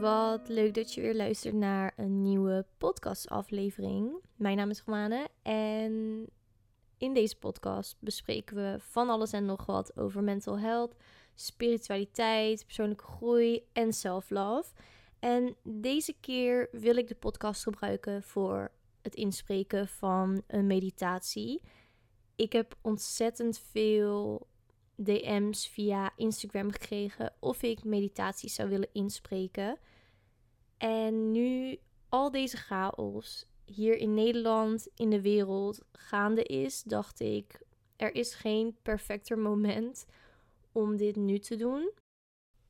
Wat leuk dat je weer luistert naar een nieuwe podcastaflevering. Mijn naam is Romane en in deze podcast bespreken we van alles en nog wat over mental health, spiritualiteit, persoonlijke groei en self-love. En deze keer wil ik de podcast gebruiken voor het inspreken van een meditatie. Ik heb ontzettend veel DM's via Instagram gekregen of ik meditaties zou willen inspreken. En nu al deze chaos hier in Nederland, in de wereld gaande is, dacht ik, er is geen perfecter moment om dit nu te doen.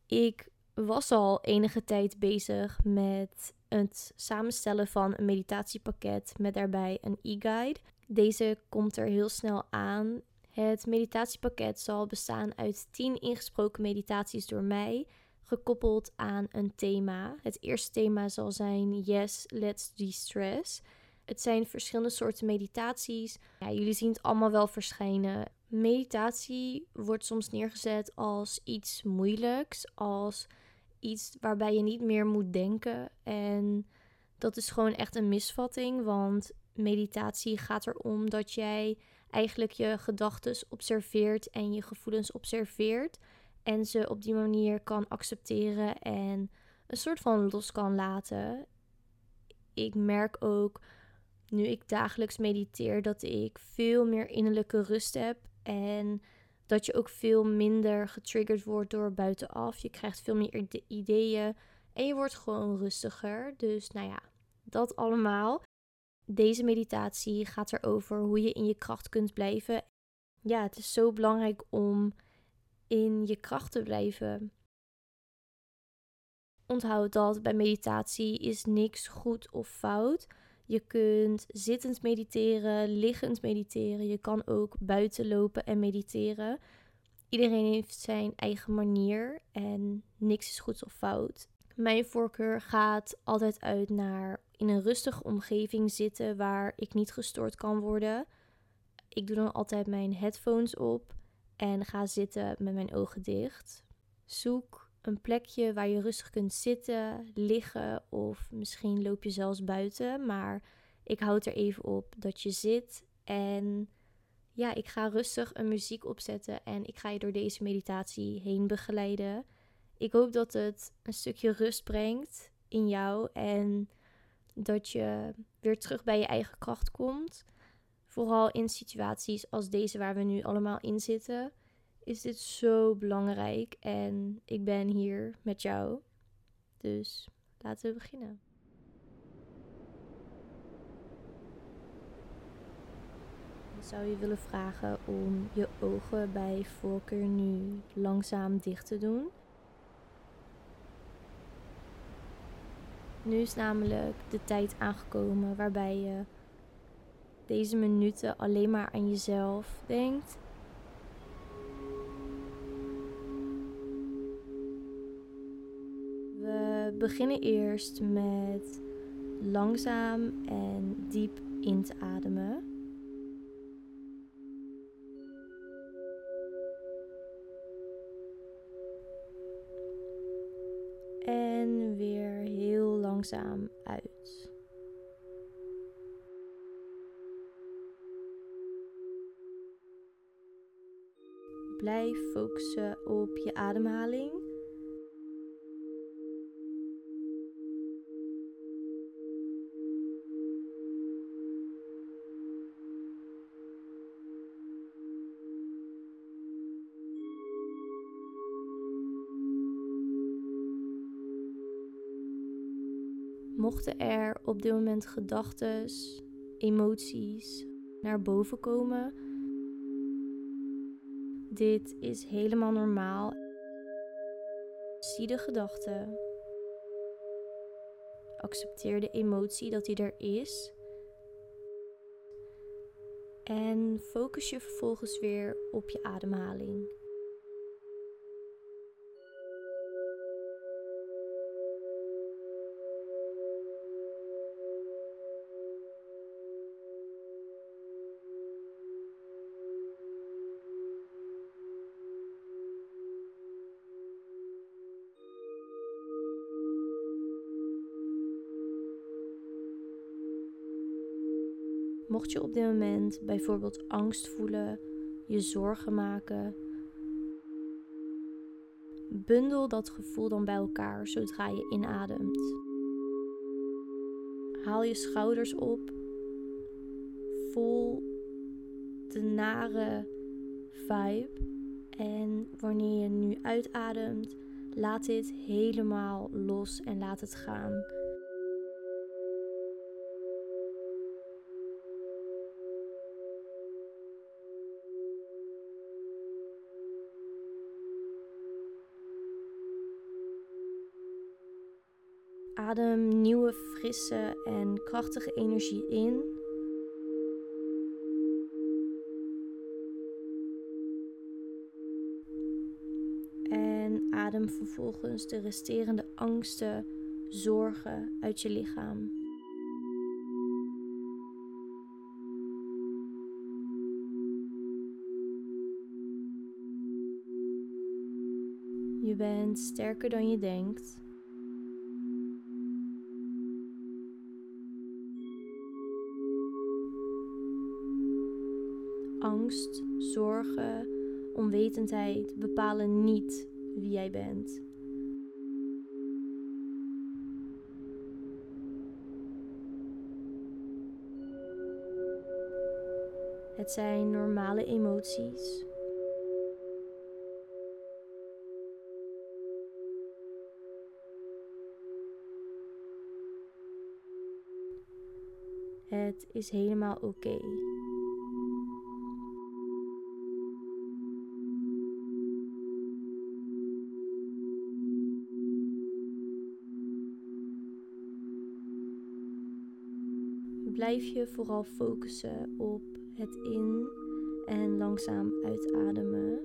Ik was al enige tijd bezig met het samenstellen van een meditatiepakket met daarbij een e-guide. Deze komt er heel snel aan het meditatiepakket zal bestaan uit 10 ingesproken meditaties door mij, gekoppeld aan een thema. Het eerste thema zal zijn Yes, let's de-stress. Het zijn verschillende soorten meditaties. Ja, jullie zien het allemaal wel verschijnen. Meditatie wordt soms neergezet als iets moeilijks, als iets waarbij je niet meer moet denken. En dat is gewoon echt een misvatting, want meditatie gaat erom dat jij eigenlijk je gedachten observeert en je gevoelens observeert. En ze op die manier kan accepteren en een soort van los kan laten. Ik merk ook nu ik dagelijks mediteer dat ik veel meer innerlijke rust heb. En dat je ook veel minder getriggerd wordt door buitenaf. Je krijgt veel meer ideeën en je wordt gewoon rustiger. Dus nou ja, dat allemaal. Deze meditatie gaat erover hoe je in je kracht kunt blijven. Ja, het is zo belangrijk om in je kracht te blijven. Onthoud dat bij meditatie is niks goed of fout. Je kunt zittend mediteren, liggend mediteren. Je kan ook buiten lopen en mediteren. Iedereen heeft zijn eigen manier en niks is goed of fout. Mijn voorkeur gaat altijd uit naar in een rustige omgeving zitten waar ik niet gestoord kan worden. Ik doe dan altijd mijn headphones op en ga zitten met mijn ogen dicht. Zoek een plekje waar je rustig kunt zitten, liggen of misschien loop je zelfs buiten. Maar ik houd er even op dat je zit en ja, ik ga rustig een muziek opzetten en ik ga je door deze meditatie heen begeleiden. Ik hoop dat het een stukje rust brengt in jou en dat je weer terug bij je eigen kracht komt. Vooral in situaties als deze waar we nu allemaal in zitten, is dit zo belangrijk. En ik ben hier met jou. Dus laten we beginnen. Ik zou je willen vragen om je ogen bij voorkeur nu langzaam dicht te doen. Nu is namelijk de tijd aangekomen waarbij je deze minuten alleen maar aan jezelf denkt. We beginnen eerst met langzaam en diep in te ademen. Langzaam uit. Blijf focussen op je ademhaling. Mochten er op dit moment gedachten, emoties naar boven komen, dit is helemaal normaal. Zie de gedachte. Accepteer de emotie dat die er is. En focus je vervolgens weer op je ademhaling. Mocht je op dit moment bijvoorbeeld angst voelen, je zorgen maken, bundel dat gevoel dan bij elkaar zodra je inademt. Haal je schouders op. Voel de nare vibe. En wanneer je nu uitademt, laat dit helemaal los en laat het gaan. Adem nieuwe, frisse en krachtige energie in. En adem vervolgens de resterende angsten, zorgen uit je lichaam. Je bent sterker dan je denkt. Angst, zorgen, onwetendheid bepalen niet wie jij bent. Het zijn normale emoties. Het is helemaal oké. Blijf je vooral focussen op het in- en langzaam uitademen.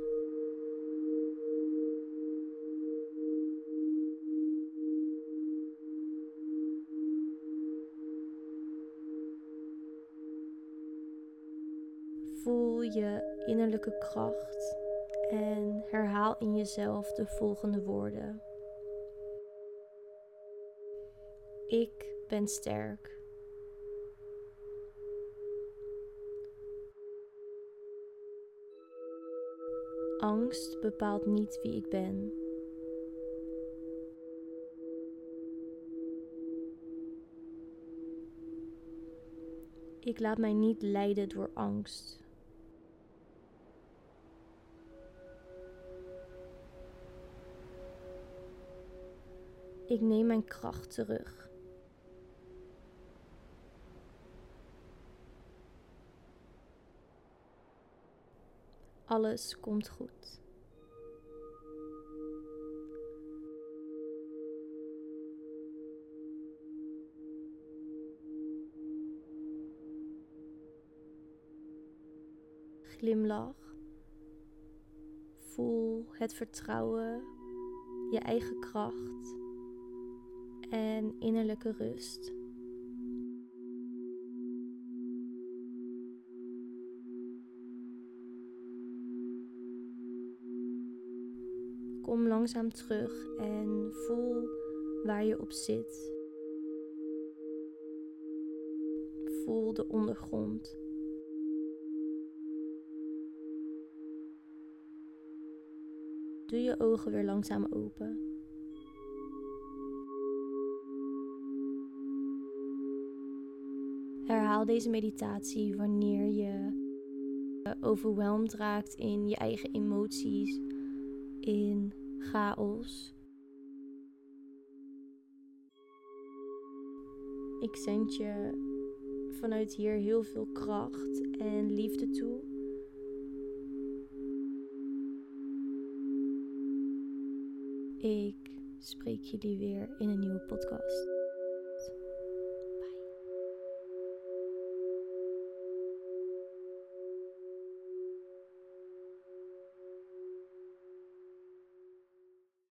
Voel je innerlijke kracht en herhaal in jezelf de volgende woorden. Ik ben sterk. Angst bepaalt niet wie ik ben. Ik laat mij niet leiden door angst. Ik neem mijn kracht terug. Alles komt goed. Glimlach. Voel het vertrouwen, je eigen kracht en innerlijke rust. Kom langzaam terug en voel waar je op zit. Voel de ondergrond. Doe je ogen weer langzaam open. Herhaal deze meditatie wanneer je overweldigd raakt in je eigen emoties in chaos. Ik zend je vanuit hier heel veel kracht en liefde toe. Ik spreek jullie weer in een nieuwe podcast.